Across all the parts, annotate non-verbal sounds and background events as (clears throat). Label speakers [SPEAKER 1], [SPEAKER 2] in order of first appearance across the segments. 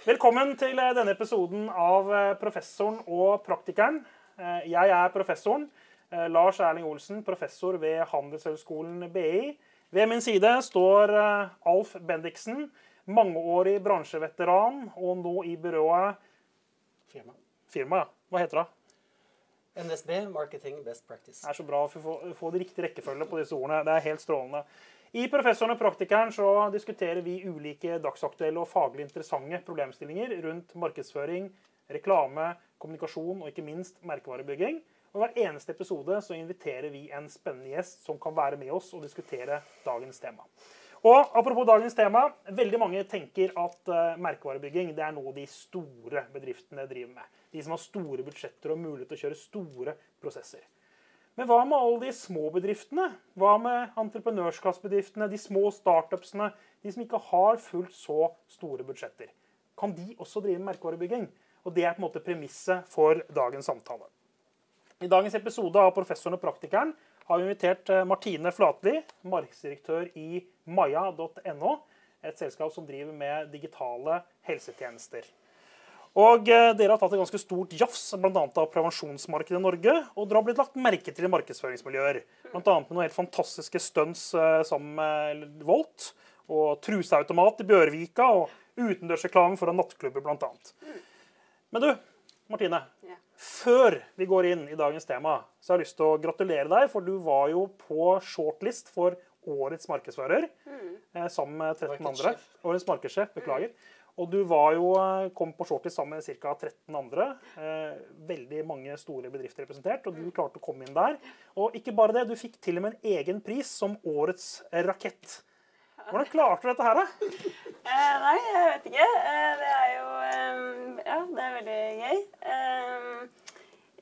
[SPEAKER 1] Velkommen til eh, denne episoden av eh, Professoren og praktikeren. Eh, Jeg er professoren. Lars Erling Olsen, professor ved Handelshøyskolen BI. Ved min side står Alf Bendiksen, mangeårig bransjeveteran og nå i byrået
[SPEAKER 2] Firma.
[SPEAKER 1] Firma, ja. Hva heter det?
[SPEAKER 2] NSB, Marketing Best Practice.
[SPEAKER 1] Det er så bra å få, få det riktig rekkefølge på disse ordene. Det er helt strålende. I Professoren og praktikeren så diskuterer vi ulike dagsaktuelle og faglig interessante problemstillinger rundt markedsføring, reklame, kommunikasjon og ikke minst merkevarebygging. Og hver eneste episode så inviterer vi en spennende gjest som kan være med oss og diskutere dagens tema. Og Apropos dagens tema. Veldig mange tenker at eh, merkevarebygging det er noe de store bedriftene driver med. De som har store budsjetter og mulighet til å kjøre store prosesser. Men hva med alle de små bedriftene? Hva med entreprenørskapsbedriftene, de små startupsene, de som ikke har fullt så store budsjetter? Kan de også drive merkevarebygging? Og Det er på en måte premisset for dagens samtale. I dagens episode av Professoren og praktikeren har vi invitert eh, Martine Flatli, markedsdirektør i maja.no, et selskap som driver med digitale helsetjenester. Og eh, Dere har tatt et ganske stort jafs annet av prevensjonsmarkedet i Norge. Og dere har blitt lagt merke til i markedsføringsmiljøer. Bl.a. med noen helt fantastiske stunts eh, sammen med Volt. Og truseautomat i Bjørvika. Og utendørsreklame foran nattklubber, bl.a. Men du, Martine. Før vi går inn i dagens tema, så har jeg lyst til å gratulere deg. For du var jo på shortlist for Årets markedsfører eh, sammen med 13 andre. Årets markedssjef, beklager. Og du var jo, eh, kom på shortlist sammen med ca. 13 andre. Eh, veldig mange store bedrifter representert, og du klarte å komme inn der. Og ikke bare det, du fikk til og med en egen pris som Årets rakett. Hvordan klarte du dette her, da? (laughs)
[SPEAKER 3] Eh, nei, jeg vet ikke. Eh, det er jo eh, Ja, det er veldig gøy. Eh,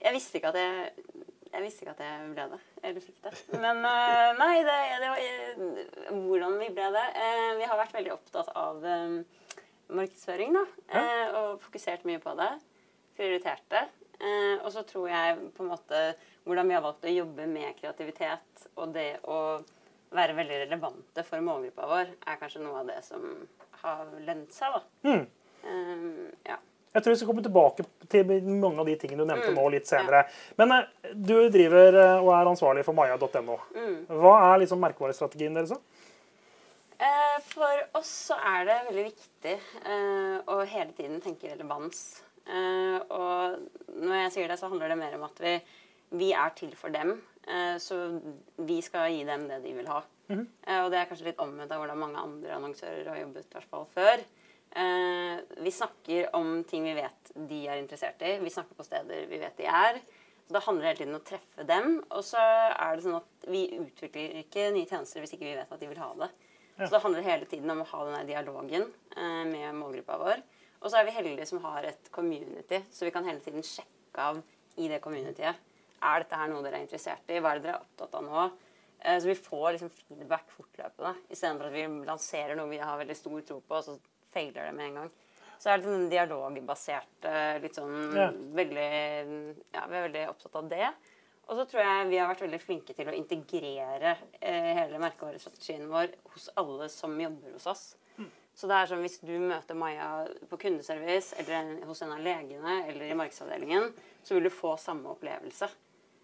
[SPEAKER 3] jeg visste ikke at jeg jeg visste ikke at jeg ble det, eller fikk det. Men eh, nei, det, det var eh, hvordan vi ble det. Eh, vi har vært veldig opptatt av eh, markedsføring, da. Eh, og fokusert mye på det. Prioritert det. Eh, og så tror jeg på en måte hvordan vi har valgt å jobbe med kreativitet og det å være veldig relevante for målgruppa vår, er kanskje noe av det som har lønt seg, da.
[SPEAKER 1] Mm.
[SPEAKER 3] Eh, ja.
[SPEAKER 1] Jeg tror vi skal komme tilbake til mange av de tingene du nevnte nå litt senere. Men eh, du driver eh, og er ansvarlig for maja.no. Hva er liksom merkevarestrategien deres? da?
[SPEAKER 3] Eh, For oss så er det veldig viktig eh, å hele tiden tenke relevans. Eh, og når jeg sier det, så handler det mer om at vi, vi er til for dem. Så vi skal gi dem det de vil ha. Eh, og det er kanskje litt omvendt av hvordan mange andre annonsører har jobbet, i hvert fall før. Eh, vi snakker om ting vi vet de er interessert i. Vi snakker på steder vi vet de er. Så Det handler hele tiden om å treffe dem. Og så er det sånn at vi utvikler ikke nye tjenester hvis ikke vi vet at de vil ha det. Så det handler hele tiden om å ha den dialogen eh, med målgruppa vår. Og så er vi heldige som har et community, så vi kan hele tiden sjekke av i det communityet. Er dette her noe dere er interessert i? Hva er det dere er opptatt av nå? Eh, Så vi får liksom feedback fortløpende, istedenfor at vi lanserer noe vi har veldig stor tro på, og så feiler det med en gang. Så er det sånn dialogbasert eh, litt sånn
[SPEAKER 1] Ja.
[SPEAKER 3] veldig Ja, vi er veldig opptatt av det. Og så tror jeg vi har vært veldig flinke til å integrere eh, hele merkevarestrategien vår hos alle som jobber hos oss. Så det er sånn hvis du møter Maja på kundeservice eller hos en av legene eller i markedsavdelingen, så vil du få samme opplevelse.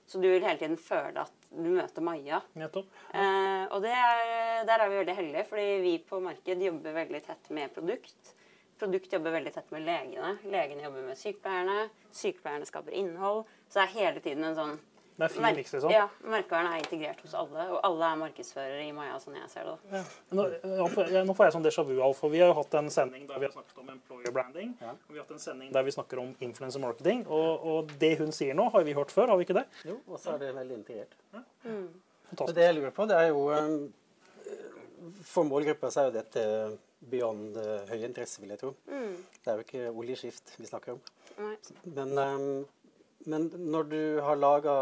[SPEAKER 3] Så du vil hele tiden føle at du møter Maja.
[SPEAKER 1] Nettopp.
[SPEAKER 3] Eh, og det er, der er vi veldig heldige, fordi vi på marked jobber veldig tett med produkt. Produkt jobber veldig tett med legene. Legene jobber med sykepleierne. Sykepleierne skaper innhold. Så det er hele tiden en sånn
[SPEAKER 1] Det er fin
[SPEAKER 3] Merk-
[SPEAKER 1] miks, liksom.
[SPEAKER 3] Ja, Merkevaren er integrert hos alle, og alle er markedsførere i Maja, sånn jeg ser det. da.
[SPEAKER 1] Nå, nå får jeg- nå får jeg sånn déjà vu, Alf. for Vi har jo hatt en sending der vi har snakket om employer branding.
[SPEAKER 2] Ja.
[SPEAKER 1] Og vi har hatt en sending der vi snakker om influencer marketing. Og, og det hun sier nå, har vi hørt før, har vi ikke det?
[SPEAKER 2] Jo, og så er det veldig integrert. Men
[SPEAKER 1] Fantastisk.
[SPEAKER 2] det jeg lurer på, det er jo um, For målgruppa så er jo dette beyond uh, høy interesse, vil jeg tro. Det er jo ikke oljeskift vi snakker om.
[SPEAKER 3] Nei.
[SPEAKER 2] Men, um, men når du har laga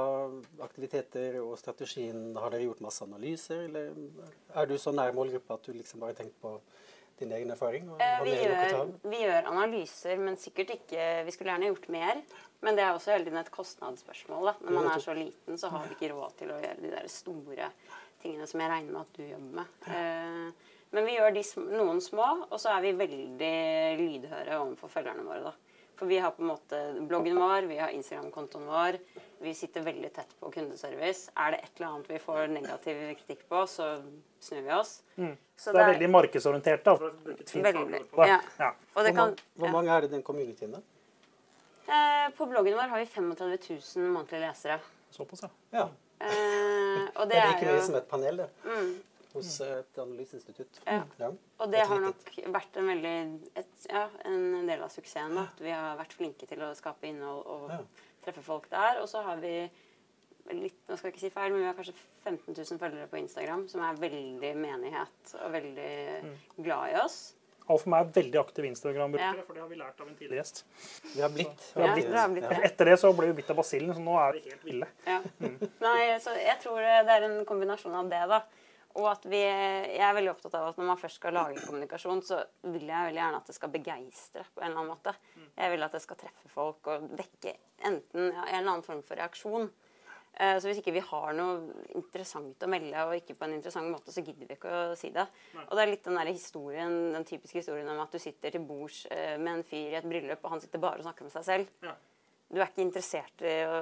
[SPEAKER 2] aktiviteter og strategien, har dere gjort masse analyser, eller er du så nær målgruppa at du liksom bare tenkt på din egen erfaring?
[SPEAKER 3] Eh,
[SPEAKER 2] har
[SPEAKER 3] vi, gjør, vi gjør analyser, men sikkert ikke Vi skulle gjerne gjort mer. Men det er også hele tiden et kostnadsspørsmål. Da. Når man er så liten, så har vi ikke råd til å gjøre de der store tingene som jeg regner med at du jobber med. Eh, Men vi gjør de, noen små, og så er vi veldig lydhøre overfor følgerne våre. da. For vi har på en måte bloggen vår, vi har Instagram-kontoen vår. Vi sitter veldig tett på kundeservice. Er det et eller annet vi får negativ kritikk på, så snur vi oss.
[SPEAKER 1] Så det er veldig markedsorientert, da, for å bruke et fint
[SPEAKER 3] Veldig,
[SPEAKER 1] på
[SPEAKER 3] ja.
[SPEAKER 1] Ja.
[SPEAKER 3] Og det
[SPEAKER 2] Hvor,
[SPEAKER 3] kan,
[SPEAKER 2] hvor
[SPEAKER 3] ja.
[SPEAKER 2] mange er det i den communityen, da?
[SPEAKER 3] Eh, På bloggen vår har vi 35 000 månedlige lesere.
[SPEAKER 1] Såpass, ja.
[SPEAKER 2] Ja.
[SPEAKER 3] Eh, og
[SPEAKER 2] Det
[SPEAKER 3] det
[SPEAKER 2] er
[SPEAKER 3] er
[SPEAKER 2] like mye som et panel, det.
[SPEAKER 3] mm,
[SPEAKER 2] Hos eh, et analyseinstitutt.
[SPEAKER 3] Ja.
[SPEAKER 2] Ja.
[SPEAKER 3] Og det har nok vært en veldig et, ja, en del av suksessen. Da. At vi har vært flinke til å skape innhold og
[SPEAKER 2] Ja.
[SPEAKER 3] treffe folk der. Og så har vi litt, nå skal jeg ikke si feil, men vi har kanskje 15 000 følgere på Instagram som er veldig menighet og veldig
[SPEAKER 2] Mm.
[SPEAKER 3] glad i oss.
[SPEAKER 1] Alf og meg er veldig aktive Instagram-brukere,
[SPEAKER 3] Ja.
[SPEAKER 1] for det har vi lært av en tidligere gjest.
[SPEAKER 2] Vi har blitt.
[SPEAKER 3] Ja,
[SPEAKER 2] blitt-
[SPEAKER 3] det har blitt
[SPEAKER 2] ja.
[SPEAKER 1] Etter det så ble vi bitt av basillen, så nå er vi helt ville.
[SPEAKER 3] Ja. Nei, så jeg tror det er en kombinasjon av det, da. Og at vi Jeg er veldig opptatt av at når man først skal lage kommunikasjon, så vil jeg veldig gjerne at det skal begeistre på en eller annen måte. Jeg vil at det skal treffe folk og vekke enten en eller annen form for reaksjon. Eh, Så hvis ikke vi har noe interessant å melde, og ikke på en interessant måte, så gidder vi ikke å si det. Og det er litt den der historien, den typiske historien om at du sitter til bords eh, med en fyr i et bryllup, og han sitter bare og snakker med seg selv. Du er ikke interessert i å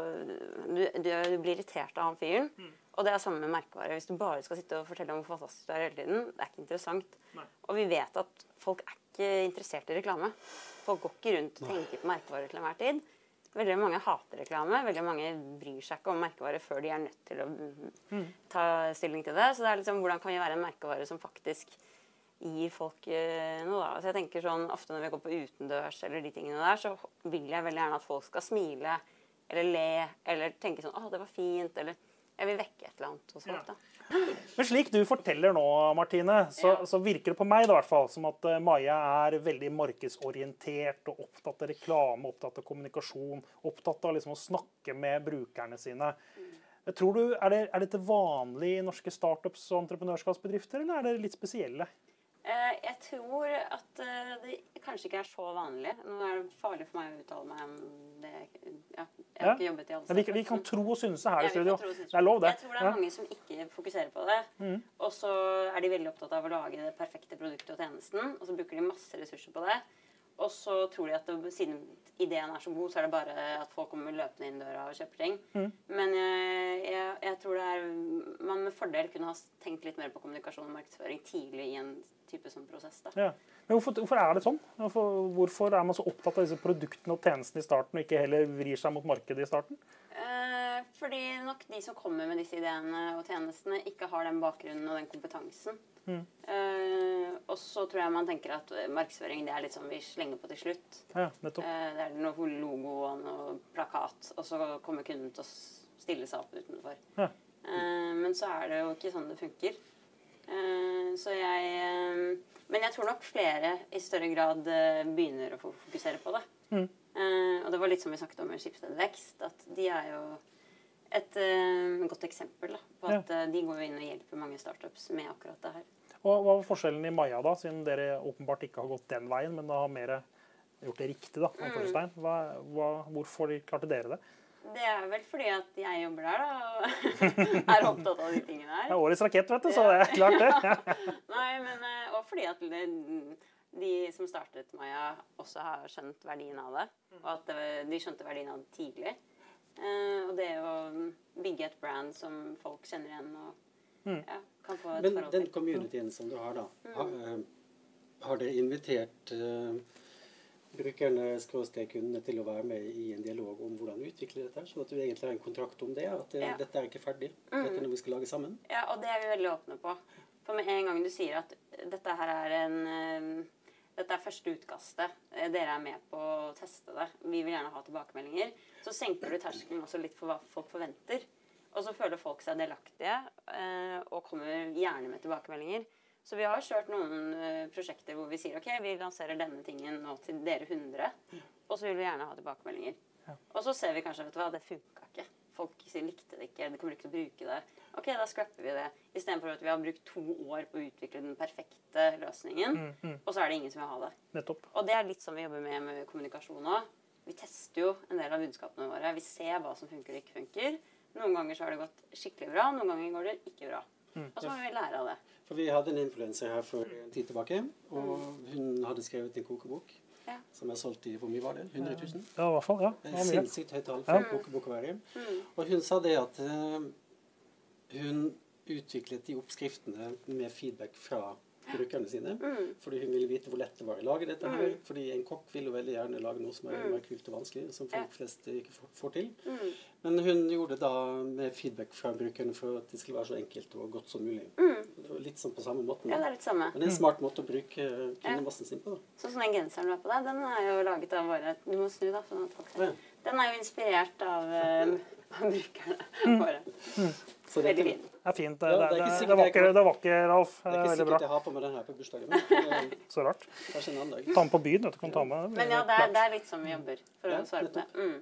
[SPEAKER 3] du, du, du blir irritert av han fyren. Og det er samme med merkevare. Hvis du bare skal sitte og fortelle om hvor fantastisk du er hele tiden, det er ikke interessant.
[SPEAKER 1] Nei.
[SPEAKER 3] Og vi vet at folk er ikke interessert i reklame. Folk går ikke rundt og tenker på merkevare til enhver tid. Veldig mange hater reklame. Veldig mange bryr seg ikke om merkevare før de er nødt til å mm, ta stilling til det. Så det er liksom, hvordan kan vi være en merkevare som faktisk gir folk eh, noe, da. Så jeg tenker sånn, Ofte når vi går på utendørs, eller de tingene der, så vil jeg veldig gjerne at folk skal smile eller le eller tenke sånn 'Å, det var fint', eller Jeg vil vekke et eller annet hos folk, da.
[SPEAKER 1] Men slik du forteller nå, Martine, så,
[SPEAKER 3] Ja.
[SPEAKER 1] så virker det på meg da, i hvert fall, som at eh, Maja er veldig markedsorientert og opptatt av reklame, opptatt av kommunikasjon, opptatt av liksom å snakke med brukerne sine. Tror du, Er det, er dette vanlig i norske startups og entreprenørskapsbedrifter, eller er det litt spesielle?
[SPEAKER 3] Eh, jeg tror at eh, det kanskje ikke er så vanlig. Nå er det farlig for meg å uttale meg om det. Ja, jeg har ikke jobbet i alle
[SPEAKER 1] Men vi, vi kan tro og synse her i studio. Det er lov, det.
[SPEAKER 3] Jeg tror det er mange som ikke fokuserer på det. Og så er de veldig opptatt av å lage det perfekte produktet og tjenesten. Og så bruker de masse ressurser på det. Og så tror de at det, siden ideen er så god, så er det bare at folk kommer løpende inn døra og kjøper ting.
[SPEAKER 1] Mm.
[SPEAKER 3] Men jeg, jeg, jeg tror det er man med fordel kunne ha tenkt litt mer på kommunikasjon og markedsføring tidlig i en type sånn prosess. da.
[SPEAKER 1] Ja. Men hvorfor, hvorfor er det sånn? Hvorfor, hvorfor er man så opptatt av disse produktene og tjenestene i starten, og ikke heller vrir seg mot markedet i starten?
[SPEAKER 3] Eh, fordi nok de som kommer med disse ideene og tjenestene, ikke har den bakgrunnen og den kompetansen.
[SPEAKER 1] Mm.
[SPEAKER 3] Eh, og så tror jeg man tenker at markedsføring det er litt sånn vi slenger på til slutt.
[SPEAKER 1] Ja, nettopp.
[SPEAKER 3] Eh, det er noe logo og noe plakat, og så kommer kunden til å stille seg opp utenfor.
[SPEAKER 1] Ja.
[SPEAKER 3] Eh, men så er det jo ikke sånn det funker. Eh, så jeg eh, Men jeg tror nok flere i større grad eh, begynner å fokusere på det.
[SPEAKER 1] Mm.
[SPEAKER 3] Og det var litt som vi snakket om med Skipsted Vekst, at de er jo et godt eksempel da, på at ja. de går inn og hjelper mange startups med akkurat det her.
[SPEAKER 1] Og Hva var forskjellen i Maja, da, siden dere åpenbart ikke har gått den veien, men da har mer gjort det riktig? da,
[SPEAKER 3] Mm.
[SPEAKER 1] Hva, hva, hvorfor klarte dere det?
[SPEAKER 3] Det er vel fordi at jeg jobber der, da, og (laughs) er opptatt av de tingene her.
[SPEAKER 1] Det er årets rakett, vet du, så det er klart det. Ja. (laughs)
[SPEAKER 3] Nei, men eh, Og fordi at det, de som startet Maja, også har skjønt verdien av det. Og at de skjønte verdien av det tidlig. Eh, og det å bygge et brand som folk kjenner igjen og
[SPEAKER 1] Mm.
[SPEAKER 3] ja, kan få et
[SPEAKER 2] Men
[SPEAKER 3] forhold
[SPEAKER 2] den communityen som du har, da, har, eh, har dere invitert eh, brukerne skråstrek kundene til å være med i en dialog om hvordan utvikle dette, her, sånn at du egentlig har en kontrakt om det? At eh,
[SPEAKER 3] Ja.
[SPEAKER 2] dette er ikke ferdig, dette er noe vi skal lage sammen?
[SPEAKER 3] Ja, og det er vi veldig åpne på. For med en gang du sier at dette her er en eh, dette er første utkastet. eh, Dere er med på å teste det. Vi vil gjerne ha tilbakemeldinger. Så senker du terskelen også litt for hva folk forventer. Og så føler folk seg delaktige og kommer gjerne med tilbakemeldinger. Så vi har kjørt noen eh, prosjekter hvor vi sier ok, vi lanserer denne tingen nå til dere 100. Og så vil vi gjerne ha tilbakemeldinger. Og så ser vi kanskje vet du hva, det funka ikke. Folk likte det ikke, de kommer ikke til å bruke det. Ok, da scrapper vi det. Istedenfor at vi har brukt to år på å utvikle den perfekte løsningen, og så er det ingen som vil ha det.
[SPEAKER 1] Nettopp.
[SPEAKER 3] Og det er litt som vi jobber med med kommunikasjon òg. Vi tester jo en del av budskapene våre. Vi ser hva som funker og ikke funker. Noen ganger så har det gått skikkelig bra, noen ganger går det ikke bra. Og så må vi lære av det.
[SPEAKER 2] For vi hadde en influenser her for en tid tilbake, og hun hadde skrevet en kokebok
[SPEAKER 3] Ja.
[SPEAKER 2] som er solgt i Hvor mye var det? 100 000?
[SPEAKER 1] Ja, i hvert fall. Ja.
[SPEAKER 2] Er sinnssykt høyt tall for en kokebok å være.
[SPEAKER 3] i.
[SPEAKER 2] Og hun sa det at uh, hun utviklet de oppskriftene med feedback fra brukerne sine.
[SPEAKER 3] Mm.
[SPEAKER 2] Fordi hun ville vite hvor lett det var å lage dette her. Fordi en kokk vil jo veldig gjerne lage noe som er mm. kult og vanskelig, som folk flest ikke får, til.
[SPEAKER 3] Mm.
[SPEAKER 2] Men hun gjorde det da med feedback fra brukerne for at det skulle være så enkelt og godt som mulig.
[SPEAKER 3] Mm.
[SPEAKER 2] Litt sånn på samme måten.
[SPEAKER 3] Ja, det er litt samme.
[SPEAKER 2] Men det er en smart måte å bruke kundemassen sin på. da.
[SPEAKER 3] Sånn som den genseren du har på deg, den er jo laget av våre Du må snu, da. sånn at folk ser. Den er jo inspirert av, av brukerne våre.
[SPEAKER 2] Mm.
[SPEAKER 3] Veldig fint.
[SPEAKER 1] Det er fint. Det,
[SPEAKER 2] Ja,
[SPEAKER 1] det,
[SPEAKER 2] det er
[SPEAKER 1] det, var ikke, det var ikke, Ralf.
[SPEAKER 2] Det er ikke sikkert
[SPEAKER 1] bra.
[SPEAKER 2] jeg har på meg den her på bursdagen. Eh, (laughs)
[SPEAKER 1] Så rart.
[SPEAKER 2] kanskje en annen dag.
[SPEAKER 1] Ta den på byen. Du kan ta med
[SPEAKER 3] Men ja, det er, det er litt sånn vi jobber, for
[SPEAKER 2] Ja,
[SPEAKER 3] å svare på det. Mm.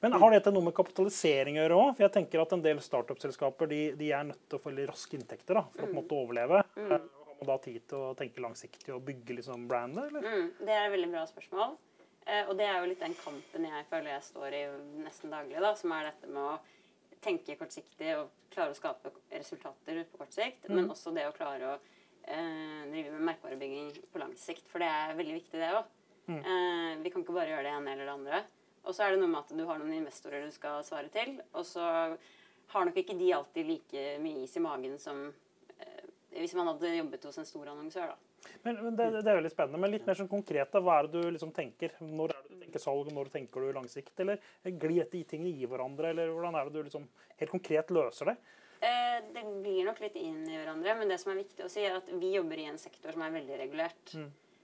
[SPEAKER 1] Men har dette noe med kapitalisering å gjøre òg? Jeg tenker at en del startup-selskaper de, de er nødt til å få litt raske inntekter da, for å på en måte overleve.
[SPEAKER 3] Mm.
[SPEAKER 1] Eh, Har man da tid til å tenke langsiktig og bygge liksom brandet, eller?
[SPEAKER 3] Mm, det er et veldig bra spørsmål. Eh, og det er jo litt den kampen jeg føler jeg står i nesten daglig, da, som er dette med å tenke kortsiktig og klare å skape resultater på kort sikt, men også det å klare å eh, drive med merkevarebygging på lang sikt. For det er veldig viktig, det òg. Eh, vi kan ikke bare gjøre det ene eller det andre. Og så er det noe med at du har noen investorer du skal svare til, og så har nok ikke de alltid like mye is i magen som eh, hvis man hadde jobbet hos en stor annonsør, da.
[SPEAKER 1] Men, men det, det er veldig spennende. Men litt mer sånn konkret. Hva er det du liksom tenker? Når er det du tenker salg, når tenker du langsikt? Eller glir de i tingene i hverandre, eller hvordan er det du liksom helt konkret løser det?
[SPEAKER 3] Eh, Det glir nok litt inn i hverandre, men det som er viktig å si, er at vi jobber i en sektor som er veldig regulert.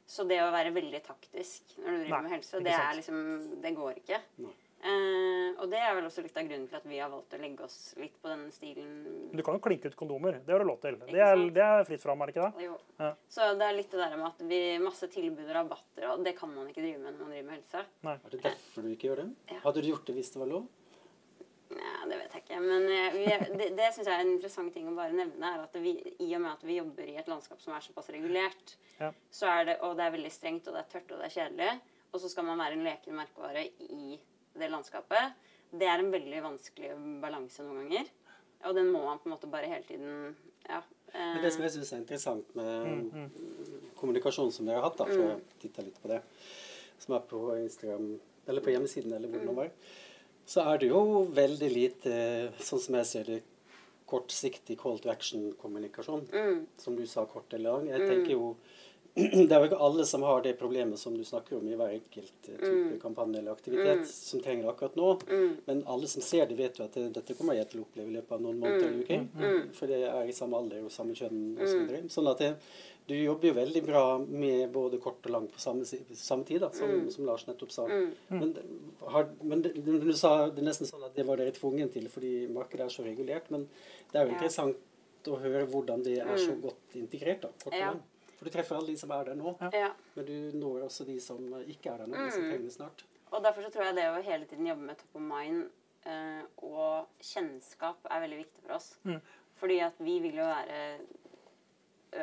[SPEAKER 3] Så det å være veldig taktisk når du driver
[SPEAKER 1] Nei,
[SPEAKER 3] med helse, det er liksom Det går ikke.
[SPEAKER 2] Nei.
[SPEAKER 3] Eh, og det er vel også litt av grunnen til at vi har valgt å legge oss litt på den stilen.
[SPEAKER 1] Du kan jo klinke ut kondomer. Det har du lov til. Det er, det er fritt fram, er det ikke det?
[SPEAKER 3] Jo.
[SPEAKER 1] Ja.
[SPEAKER 3] Så det er litt det der med at vi masse tilbud og rabatter, og det kan man ikke drive med når man driver med helse.
[SPEAKER 2] Er det derfor du ikke gjør det?
[SPEAKER 3] Ja.
[SPEAKER 2] Hadde du gjort det hvis det var lov?
[SPEAKER 3] Ja, det vet jeg ikke. Men eh, vi, det, det syns jeg er en interessant ting å bare nevne. er at vi, I og med at vi jobber i et landskap som er såpass regulert,
[SPEAKER 1] Ja.
[SPEAKER 3] så er det, og det er veldig strengt, og det er tørt og det er kjedelig, og så skal man være en leken merkevare i det landskapet, det er en veldig vanskelig balanse noen ganger. Og den må man på en måte bare hele tiden Ja. eh,
[SPEAKER 2] Men det som jeg syns er interessant med kommunikasjonen som dere har hatt, da, for jeg titte litt på det, som er på Instagram, eller på hjemmesiden, eller hvor det nå var, så er det jo veldig lite, sånn som jeg ser det, kortsiktig call to action-kommunikasjon.
[SPEAKER 3] mm,
[SPEAKER 2] Som du sa, kort eller lang. Jeg tenker jo det er jo ikke alle som har det problemet som du snakker om i hver enkelt type type kampanje eller aktivitet, som trenger det akkurat nå.
[SPEAKER 3] mm,
[SPEAKER 2] Men alle som ser det, vet jo at dette kommer jeg til å oppleve i løpet av noen måneder eller uker. For det er i samme alder og samme kjønn osv. Så sånn at det, du jobber jo veldig bra med både kort og langt på samme, samme tid, da, som, som Lars nettopp sa. Men, har, men det, du sa det er nesten sånn at det var dere tvungen til fordi markedet er så regulert. Men det er jo
[SPEAKER 3] Ja.
[SPEAKER 2] interessant å høre hvordan det er så godt integrert. da, kort og
[SPEAKER 3] Ja.
[SPEAKER 2] For du treffer alle de som er der nå,
[SPEAKER 3] ja.
[SPEAKER 2] men du når også de som ikke er der nå, de som trenger det snart.
[SPEAKER 3] Og derfor så tror jeg det å hele tiden jobbe med top of mind eh, og kjennskap er veldig viktig for oss. Fordi at vi vil jo være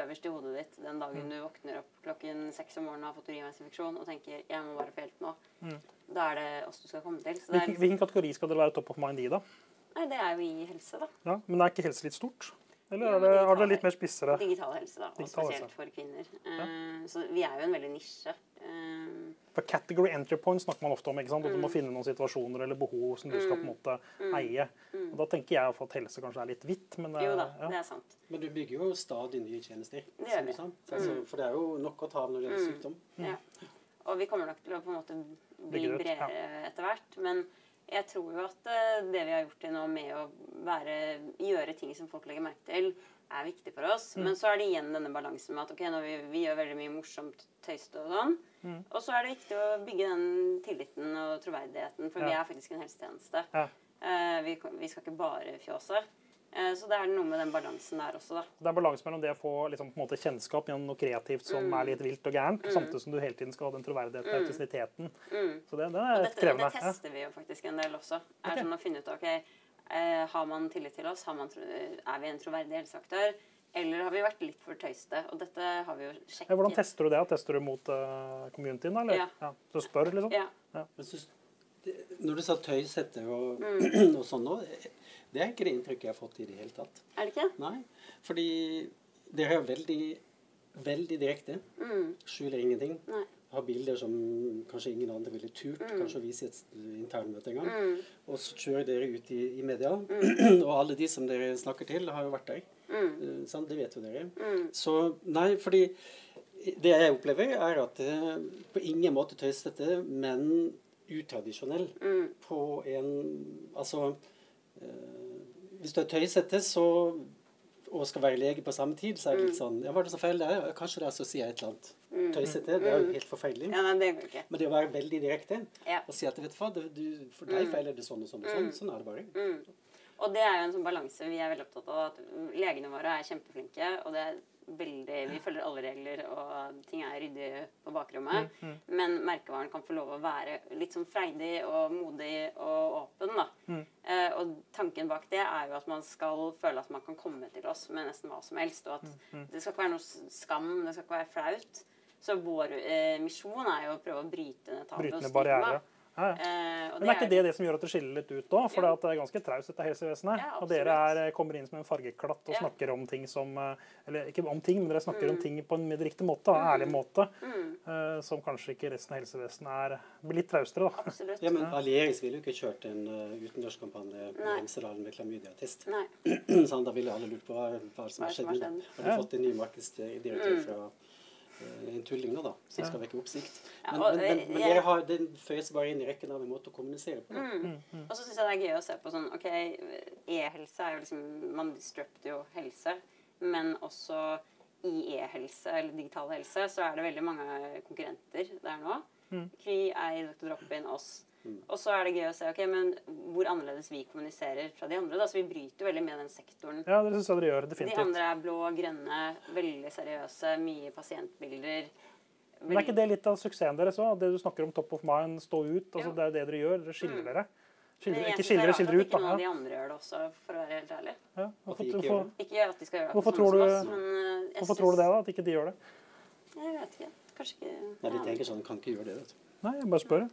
[SPEAKER 3] øverst i hodet ditt den dagen du våkner opp klokken seks om morgenen og har fått urinveisinfeksjon og tenker 'jeg må bare få hjelp nå'. Da er det oss du skal komme til. Så det er,
[SPEAKER 1] Hvilken, hvilken kategori skal dere være top of mind i, da?
[SPEAKER 3] nei, det er jo i helse, da.
[SPEAKER 1] Ja, men er ikke helse litt stort? Eller er det,
[SPEAKER 3] digital-
[SPEAKER 1] har dere litt mer spissere?
[SPEAKER 3] Digital helse, da. Og spesielt
[SPEAKER 1] helse.
[SPEAKER 3] for kvinner. Ja. Så vi er jo en veldig nisje. Eh,
[SPEAKER 1] For category entry point snakker man ofte om. ikke sant? At du må finne noen situasjoner eller behov som du skal på en måte eie. Og Da tenker jeg at helse kanskje er litt hvitt, men
[SPEAKER 3] jo da,
[SPEAKER 1] eh, ja.
[SPEAKER 3] det er sant.
[SPEAKER 2] Men du bygger jo stadig nye tjenester.
[SPEAKER 3] Det gjør vi.
[SPEAKER 2] Altså, for det er jo nok å ta av når det gjelder sykdom.
[SPEAKER 3] Ja. Og vi kommer nok til å på en måte bli
[SPEAKER 1] det
[SPEAKER 3] bredere etter hvert. Men jeg tror jo at eh, det vi har gjort til nå med å være, gjøre ting som folk legger merke til, er viktig for oss. Men så er det igjen denne balansen med at ok, vi, vi gjør veldig mye morsomt tøyste og sånn, og så er det viktig å bygge den tilliten og troverdigheten, for vi er faktisk en helsetjeneste.
[SPEAKER 1] Ja.
[SPEAKER 3] Uh, vi, vi skal ikke bare fjåse. Eh, så det er noe med den balansen der også, da.
[SPEAKER 1] Det er balanse mellom det å få liksom, på en måte, kjennskap gjennom noe kreativt som
[SPEAKER 3] Mm.
[SPEAKER 1] er litt vilt og gærent, samtidig som du hele tiden skal ha den troverdigheten og autentisiteten. Så det, det er
[SPEAKER 3] dette,
[SPEAKER 1] krevende.
[SPEAKER 3] det tester vi jo faktisk en del også. Er sånn å finne ut ok, eh, Har man tillit til oss? Har man, er vi en troverdig helseaktør? Eller har vi vært litt for tøyste? Og dette har vi jo sjekket.
[SPEAKER 1] Ja, hvordan tester du det? Tester du mot uh, communityen, da? Eller?
[SPEAKER 3] Ja.
[SPEAKER 1] Så spør, liksom?
[SPEAKER 3] Ja.
[SPEAKER 2] Men synes, når du sa tøysete og,
[SPEAKER 3] Mm. (clears throat)
[SPEAKER 2] og sånn nå, det er ikke det inntrykket jeg har fått i det hele tatt.
[SPEAKER 3] Er det ikke?
[SPEAKER 2] Nei, fordi dere er veldig, veldig direkte.
[SPEAKER 3] Mm.
[SPEAKER 2] Skjuler ingenting.
[SPEAKER 3] Nei.
[SPEAKER 2] Har bilder som kanskje ingen andre ville turt kanskje å vise i et internmøte engang.
[SPEAKER 3] Mm.
[SPEAKER 2] Og så kjører dere ut i, i media. (clears throat) og alle de som dere snakker til, har jo vært der.
[SPEAKER 3] Mm.
[SPEAKER 2] Sånn. Det vet jo dere.
[SPEAKER 3] Mm.
[SPEAKER 2] Så nei, fordi det jeg opplever, er at det på ingen måte tøysete, men utradisjonell.
[SPEAKER 3] Mm.
[SPEAKER 2] På en Altså eh, Hvis du er tøysete, så og skal være lege på samme tid, så er det
[SPEAKER 3] Mm.
[SPEAKER 2] litt sånn Ja, var det så feil der? er Kanskje det er så sier jeg et eller annet. Tøysete, det er jo helt forferdelig.
[SPEAKER 3] Ja, men, det går ikke.
[SPEAKER 2] Men det å være veldig direkte
[SPEAKER 3] Ja.
[SPEAKER 2] og si at vet du hva, for deg feiler det sånn og sånn og sånn. Sånn er det bare.
[SPEAKER 3] Mm. Og det er jo en sånn balanse vi er veldig opptatt av. At legene våre er kjempeflinke, og det er veldig, vi følger alle regler, og ting er ryddig på bakrommet. Men merkevaren kan få lov å være litt sånn freidig og modig og åpen, da. Eh, og tanken bak det er jo at man skal føle at man kan komme til oss med nesten hva som helst, og at det skal ikke være noe skam, det skal ikke være flaut. Så vår eh, misjon er jo å prøve å bryte ned tabu
[SPEAKER 1] Bryte ned barrierer. Ja, ja.
[SPEAKER 3] Eh, og
[SPEAKER 1] Men er ikke det det som gjør at det skiller litt ut da? For det er ganske traust, dette helsevesenet.
[SPEAKER 3] Ja,
[SPEAKER 1] og dere er, kommer inn som en fargeklatt og
[SPEAKER 3] Ja.
[SPEAKER 1] snakker om ting som eh, Eller ikke om ting, men dere snakker
[SPEAKER 3] Mm.
[SPEAKER 1] om ting på en med riktig måte, en ærlig måte. eh, som kanskje ikke resten av helsevesenet er blir litt traustere, da.
[SPEAKER 3] Absolutt.
[SPEAKER 2] Ja, men Aleris ville jo ikke kjørt en uh, utendørskampanje på Hemsedalen med klamydia-test.
[SPEAKER 3] Nei. (clears throat)
[SPEAKER 2] sånn, da ville alle lurt på hva, hva som har skjedd.
[SPEAKER 3] har
[SPEAKER 2] nå.
[SPEAKER 3] skjedd.
[SPEAKER 2] Har du
[SPEAKER 1] Ja.
[SPEAKER 2] fått en ny markedsdirektør fra eh, en tulling nå, da, som skal vekke oppsikt?
[SPEAKER 3] Ja,
[SPEAKER 2] Men,
[SPEAKER 3] og,
[SPEAKER 2] men, men, men
[SPEAKER 3] jeg-
[SPEAKER 2] har, den føyes bare inn i rekken av en måte å kommunisere på. Mm.
[SPEAKER 3] Mm. Og så syns jeg det er gøy å se på sånn OK, e-helse er jo liksom Man disrupter jo helse, men også i e-helse eller digital helse så er det veldig mange konkurrenter der nå. Kry, Ei, Dr. Drop-in, oss. Og så er det gøy å se ok, men hvor annerledes vi kommuniserer fra de andre. da, Så vi bryter jo veldig med den sektoren.
[SPEAKER 1] Ja, det synes jeg dere gjør. definitivt.
[SPEAKER 3] De andre er blå, grønne, veldig seriøse, mye pasientbilder.
[SPEAKER 1] Men er ikke det litt av suksessen deres òg? Det du snakker om top of mind, stå ut. altså
[SPEAKER 3] Jo.
[SPEAKER 1] Det er det dere gjør. Dere skiller dere. Skiller,
[SPEAKER 3] Men jeg
[SPEAKER 1] ikke dere,
[SPEAKER 3] er
[SPEAKER 1] skiller
[SPEAKER 3] rart
[SPEAKER 1] ut.
[SPEAKER 3] da. ikke noen av de andre gjør det også, for å være helt ærlig.
[SPEAKER 1] Ja.
[SPEAKER 2] At
[SPEAKER 1] Hvorfor,
[SPEAKER 2] de ikke
[SPEAKER 1] hvorfor,
[SPEAKER 2] gjør det.
[SPEAKER 3] Ikke at de skal gjøre det
[SPEAKER 1] Hvorfor tror du-
[SPEAKER 3] som oss, men eh,
[SPEAKER 1] hvorfor
[SPEAKER 3] synes-
[SPEAKER 1] tror du det, da? At ikke de gjør det?
[SPEAKER 3] Jeg vet ikke. Kanskje ikke
[SPEAKER 2] Nei, de tenker sånn, kan ikke gjøre det, vet du.
[SPEAKER 1] Nei, jeg bare spør.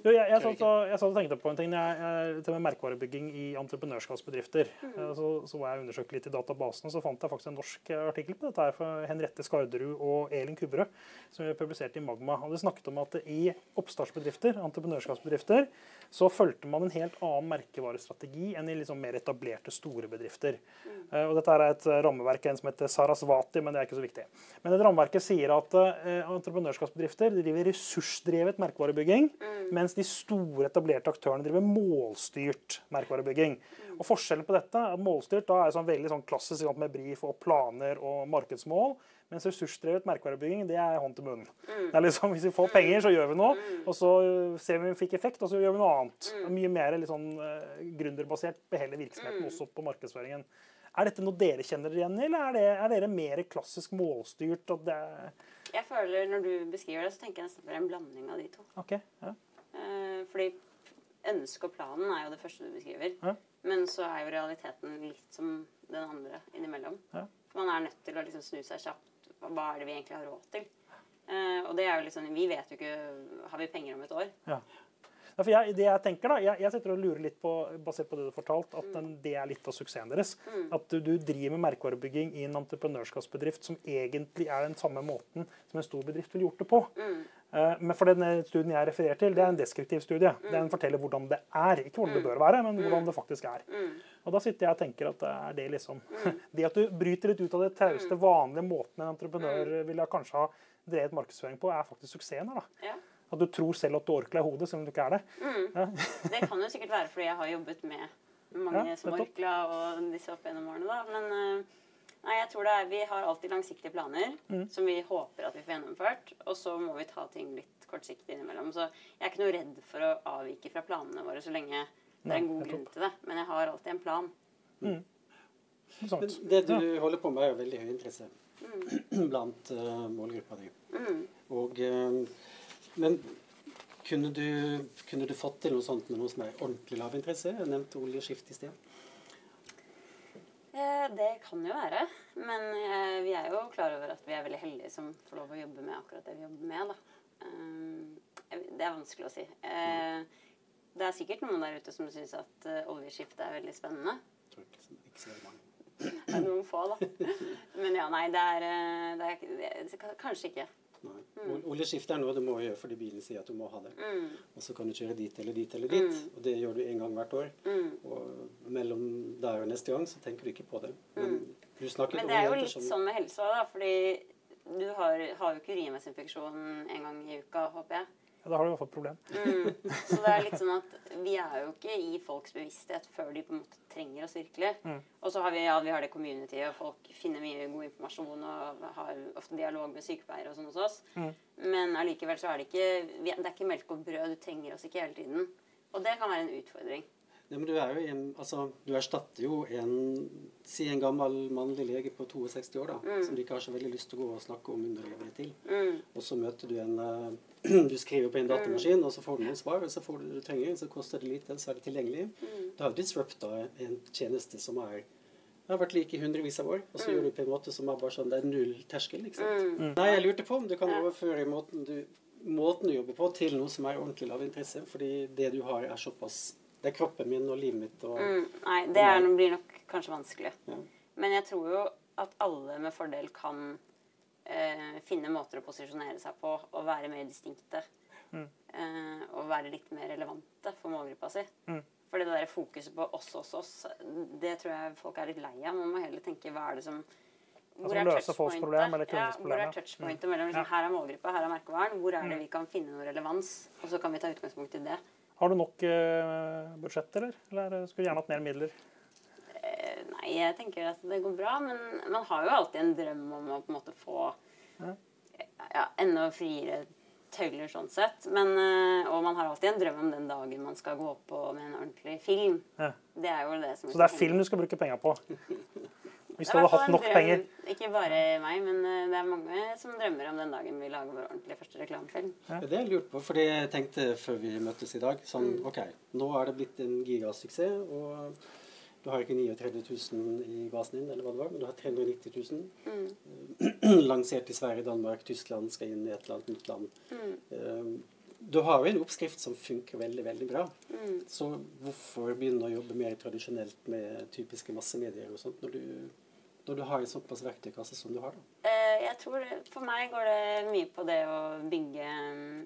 [SPEAKER 1] Jo, jeg, jeg, satt og, jeg satt og tenkte på en ting. Jeg, jeg, til med merkevarebygging i entreprenørskapsbedrifter. Eh, Så, så var jeg undersøkt litt i databasen, og så fant jeg faktisk en norsk eh, artikkel på dette her fra Henriette Skarderud og Elin Kubberød, som vi publiserte i Magma. Og det snakket om at i oppstartsbedrifter, entreprenørskapsbedrifter, så fulgte man en helt annen merkevarestrategi enn i liksom mer etablerte store bedrifter. Eh, Og dette er et rammeverk en som heter Sarasvati, men det er ikke så viktig. Men dette rammeverket sier at entreprenørskapsbedrifter driver ressursdrevet merkevarebygging, mens de store etablerte aktørene driver målstyrt merkevarebygging. Og Forskjellen på dette er at målstyrt da er sånn veldig sånn klassisk sant, med brief og planer og markedsmål. Mens ressursdrevet merkevarebygging det er hånd til munn. Det er liksom, Hvis vi får penger, så gjør vi noe. Og så øh, ser vi om vi fikk effekt, og så gjør vi noe annet. Er Mye mer litt sånn uh, gründerbasert på hele virksomheten, også på markedsføringen. Er dette noe dere kjenner igjen i, eller er, det, er dere mer klassisk målstyrt?
[SPEAKER 3] Jeg føler Når du beskriver det, så tenker jeg nesten på en blanding av de to.
[SPEAKER 1] ok, ja.
[SPEAKER 3] Eh, fordi ønsket og planen er jo det første du beskriver.
[SPEAKER 1] Ja.
[SPEAKER 3] Men så er jo realiteten litt som den andre innimellom.
[SPEAKER 1] Ja.
[SPEAKER 3] Man er nødt til å liksom snu seg kjapt. Hva er det vi egentlig har råd til? Eh, og det er jo sånn, Vi vet jo ikke Har vi penger om et år?
[SPEAKER 1] Ja. Ja, jeg, det jeg tenker da, jeg, jeg sitter og lurer litt på, basert på det du fortalt, at den, det er litt av suksessen deres. At du, du driver med merkevarebygging i en entreprenørskapsbedrift som egentlig er den samme måten som en stor bedrift ville gjort det på. Eh, men for den studien jeg refererer til, det er en deskriptiv studie. Den forteller hvordan det er. Ikke hvordan det bør være, men hvordan det faktisk er. Og da sitter jeg og tenker at det er det liksom (laughs) Det at du bryter litt ut av det trauste, vanlige måten en entreprenør ville kanskje ha drevet markedsføring på, er faktisk suksessen her. da.
[SPEAKER 3] Ja.
[SPEAKER 1] At du tror selv at du orkler i hodet, selv om du ikke er det.
[SPEAKER 3] Det kan jo sikkert være fordi jeg har jobbet med mange
[SPEAKER 1] Ja,
[SPEAKER 3] som. Orkla og disse opp gjennom årene. da. Men eh, nei, jeg tror det er, vi har alltid langsiktige planer
[SPEAKER 1] Mm.
[SPEAKER 3] som vi håper at vi får gjennomført. Og så må vi ta ting litt kortsiktig innimellom. Så jeg er ikke noe redd for å avvike fra planene våre så lenge det er en god grunn til det. Men jeg har alltid en plan.
[SPEAKER 1] Mm.
[SPEAKER 2] Men det du holder på med, er jo veldig høy interesse (clears throat) blant uh, målgruppa di. Og, eh, men kunne du, kunne du fått til noe sånt med noe som er ordentlig lav interesse? Jeg nevnte oljeskift i sted.
[SPEAKER 3] Eh, det kan jo være. Men eh, vi er jo klar over at vi er veldig heldige som får lov å jobbe med akkurat det vi jobber med. da. Eh, det er vanskelig å si. Det er sikkert noen der ute som syns at oljeskiftet er veldig spennende.
[SPEAKER 2] Jeg tror ikke, ikke så mange.
[SPEAKER 3] Det er noen få, da. (laughs) Men ja, nei, det det er, det er Kanskje ikke.
[SPEAKER 2] Nei. Mm. Oljeskifte er noe du må gjøre fordi bilen sier at du må ha det.
[SPEAKER 3] Mm.
[SPEAKER 2] Og så kan du kjøre dit eller dit eller dit. Og det gjør du en gang hvert år.
[SPEAKER 3] Mm.
[SPEAKER 2] Og mellom der og neste gang så tenker du ikke på det. Men du snakket
[SPEAKER 3] Men det er jo litt
[SPEAKER 2] som
[SPEAKER 3] sånn med helse da. Fordi du har, har jo ikke urinveisinfeksjon en gang i uka, håper jeg.
[SPEAKER 1] Ja, da har du i hvert fall et problem.
[SPEAKER 3] Mm. Så det er litt sånn at vi er jo ikke i folks bevissthet før de på en måte trenger oss virkelig.
[SPEAKER 1] Mm.
[SPEAKER 3] Og så har vi, ja, vi har det community, og folk finner mye god informasjon og har ofte dialog med sykepleiere og sånn hos oss.
[SPEAKER 1] Mm.
[SPEAKER 3] Men allikevel så er det ikke Det er ikke melk og brød. Du trenger oss ikke hele tiden. Og det kan være en utfordring.
[SPEAKER 2] Ja, men du er jo en, altså, du erstatter jo en Si en gammel mannlig lege på 62 år, da, som du ikke har så veldig lyst til å gå og snakke om underlivet til.
[SPEAKER 3] Mm.
[SPEAKER 2] Og så møter du en eh, (clears throat) Du skriver på en datamaskin, og så får du noen svar, og så får du det du trenger, så koster det lite, så er det tilgjengelig. Du har disrupta en tjeneste som er har vært like i hundrevis av år, og så gjør du på en måte som er bare sånn Det er null terskel, ikke sant. Nei, jeg lurte på om du kan overføre måten du, måten du jobber på, til noe som er ordentlig lav interesse, fordi det du har, er såpass Det er kroppen min og livet mitt og
[SPEAKER 3] Mm. Nei, det er, blir nok kanskje vanskelig.
[SPEAKER 2] Ja.
[SPEAKER 3] Men jeg tror jo at alle med fordel kan eh, finne måter å posisjonere seg på og være mer distinkte. Eh, og være litt mer relevante for målgruppa si.
[SPEAKER 1] Mm.
[SPEAKER 3] Fordi det der fokuset på oss, oss, oss, det tror jeg folk er litt lei av. Man må heller tenke hva er det som hvor
[SPEAKER 1] altså,
[SPEAKER 3] er touchpointet?
[SPEAKER 1] problem, eller
[SPEAKER 3] ja, hvor er touchpointet mellom liksom,
[SPEAKER 1] Ja.
[SPEAKER 3] Her er målgruppa, her er merkevaren. Hvor er det vi kan finne noe relevans? Og så kan vi ta utgangspunkt i det.
[SPEAKER 1] Har du nok eh, budsjett, eller? Eller skulle du gjerne hatt mer midler?
[SPEAKER 3] Eh, Nei, jeg tenker at det går bra, men man har jo alltid en drøm om å på en måte få
[SPEAKER 1] Ja.
[SPEAKER 3] ja, enda friere tøyler sånn sett. Men, eh, og man har alltid en drøm om den dagen man skal gå på med en ordentlig film.
[SPEAKER 1] Ja.
[SPEAKER 3] Det er jo det som
[SPEAKER 1] Så det er film du skal bruke penger på? (laughs) Hvis du hadde hatt nok
[SPEAKER 3] drøm.
[SPEAKER 1] penger?
[SPEAKER 3] Ikke bare meg, men eh, det er mange som drømmer om den dagen vi lager vår ordentlige første reklamefilm.
[SPEAKER 2] Ja, Det har jeg lurt på, fordi jeg tenkte før vi møttes i dag sånn
[SPEAKER 3] Mm.
[SPEAKER 2] OK, nå er det blitt en gigasuksess, og du har ikke 39 000 i basen din, eller hva det var, men du har 390 000.
[SPEAKER 3] Mm. (clears throat)
[SPEAKER 2] Lansert i Sverige, Danmark, Tyskland, skal inn i et eller annet nytt land.
[SPEAKER 3] Mm.
[SPEAKER 2] Eh, Du har jo en oppskrift som funker veldig, veldig bra.
[SPEAKER 3] Mm.
[SPEAKER 2] Så hvorfor begynne å jobbe mer tradisjonelt med typiske massemedier og sånt, når du, når du har en såpass verktøykasse som du har? da?
[SPEAKER 3] Eh, Jeg tror For meg går det mye på det å bygge mm,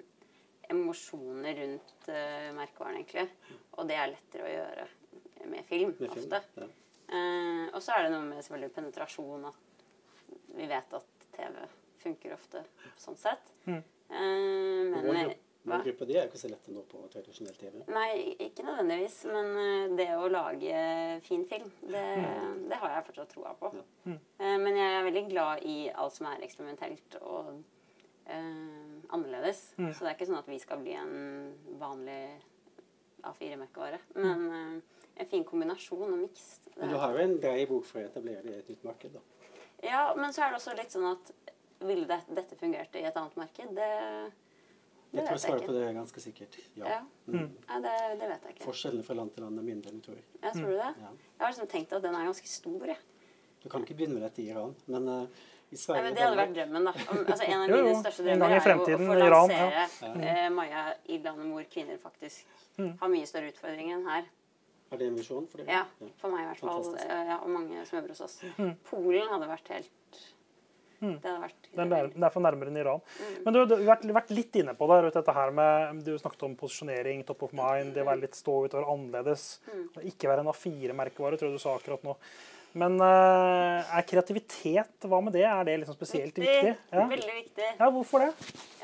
[SPEAKER 3] emosjoner rundt eh, merkevaren, egentlig. Og det er lettere å gjøre med film,
[SPEAKER 2] Med film?
[SPEAKER 3] ofte.
[SPEAKER 2] Ja.
[SPEAKER 3] Eh, og så er det noe med selvfølgelig penetrasjon at vi vet at TV funker ofte sånn sett.
[SPEAKER 1] Mm.
[SPEAKER 3] Eh, men hva?
[SPEAKER 2] gruppa di er jo ikke så lett å nå på tradisjonell TV.
[SPEAKER 3] Nei, ikke nødvendigvis. Men eh, det å lage fin film, det, det har jeg fortsatt troa på.
[SPEAKER 1] Mm.
[SPEAKER 3] Eh, Men jeg er veldig glad i alt som er eksperimentelt og eh, annerledes.
[SPEAKER 1] Mm.
[SPEAKER 3] Så det er ikke sånn at vi skal bli en vanlig A4-merkevare. Men eh, en fin kombinasjon og miks.
[SPEAKER 2] Men du har jo en grei bok for å etablere et nytt marked, da.
[SPEAKER 3] Ja, men så er det også litt sånn at ville det, dette fungert i et annet marked? Det
[SPEAKER 2] Jeg tror
[SPEAKER 3] jeg
[SPEAKER 2] svarer på det ganske sikkert ja.
[SPEAKER 3] Ja.
[SPEAKER 2] Mm.
[SPEAKER 3] Nei, det, det vet jeg ikke.
[SPEAKER 2] Forskjellene fra land til land er mindre enn du tror.
[SPEAKER 3] Ja, tror du det?
[SPEAKER 2] Ja.
[SPEAKER 3] Jeg har liksom tenkt at den er ganske stor. Jeg.
[SPEAKER 2] Du kan ikke begynne med dette i Iran, men uh, i
[SPEAKER 3] Nei, men det hadde vært drømmen, da. Om, altså, en av (laughs)
[SPEAKER 1] Jo, jo,
[SPEAKER 3] mine største drømmer er jo å få
[SPEAKER 1] Iran,
[SPEAKER 3] lansere uh, Maya i landet hvor kvinner faktisk
[SPEAKER 1] Mm.
[SPEAKER 3] har mye større utfordringer enn her.
[SPEAKER 2] Er det en visjon for dere?
[SPEAKER 3] Ja, for meg i hvert fall. Eh, Ja, og mange som øver hos oss.
[SPEAKER 1] Mm.
[SPEAKER 3] Polen hadde vært helt
[SPEAKER 1] Mm.
[SPEAKER 3] Det hadde vært
[SPEAKER 1] den, er nær- nærmere enn Iran.
[SPEAKER 3] Mm.
[SPEAKER 1] Men du har vært, vært litt inne på det. Rundt dette her med, Du snakket om posisjonering, top of mind, det å være litt stå ut og være annerledes.
[SPEAKER 3] Mm.
[SPEAKER 1] Ikke være en A4-merkevare, tror jeg du sa akkurat nå. Men uh, er kreativitet, hva med det? Er det liksom spesielt viktig? Ja.
[SPEAKER 3] Veldig viktig.
[SPEAKER 1] ja, hvorfor det?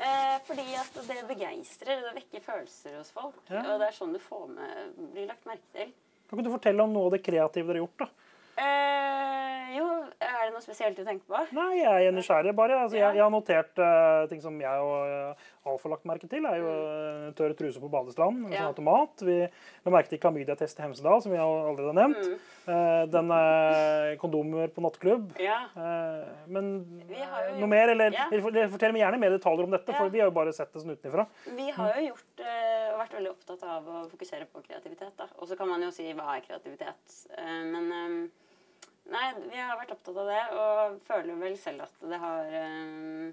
[SPEAKER 3] Eh, fordi at det begeistrer. Det vekker følelser hos folk.
[SPEAKER 1] Ja.
[SPEAKER 3] Og det er sånn du får med, blir lagt merke til.
[SPEAKER 1] Kan ikke du fortelle om noe av det kreative dere har gjort? da?
[SPEAKER 3] Eh, jo, er det noe spesielt du tenker på?
[SPEAKER 1] Nei, jeg er nysgjerrig bare. Altså, jeg, jeg har notert uh, ting som jeg og uh, Alf har lagt merke til. er jo uh, tørre truse på badestrand, en
[SPEAKER 3] Ja.
[SPEAKER 1] sånn automat. Vi la merke til klamydia-test i Hemsedal, som vi allerede har nevnt.
[SPEAKER 3] Mm.
[SPEAKER 1] Uh, den kondomer på nattklubb.
[SPEAKER 3] Ja.
[SPEAKER 1] Men
[SPEAKER 3] jo
[SPEAKER 1] noe mer, eller
[SPEAKER 3] Ja.
[SPEAKER 1] Fortell meg gjerne mer detaljer om dette, for vi har jo bare sett det sånn utenfra.
[SPEAKER 3] Vi har jo gjort vært veldig opptatt av å fokusere på kreativitet. da. Og så kan man jo si hva er kreativitet. Men eh, nei, vi har vært opptatt av det og føler vel selv at det har eh,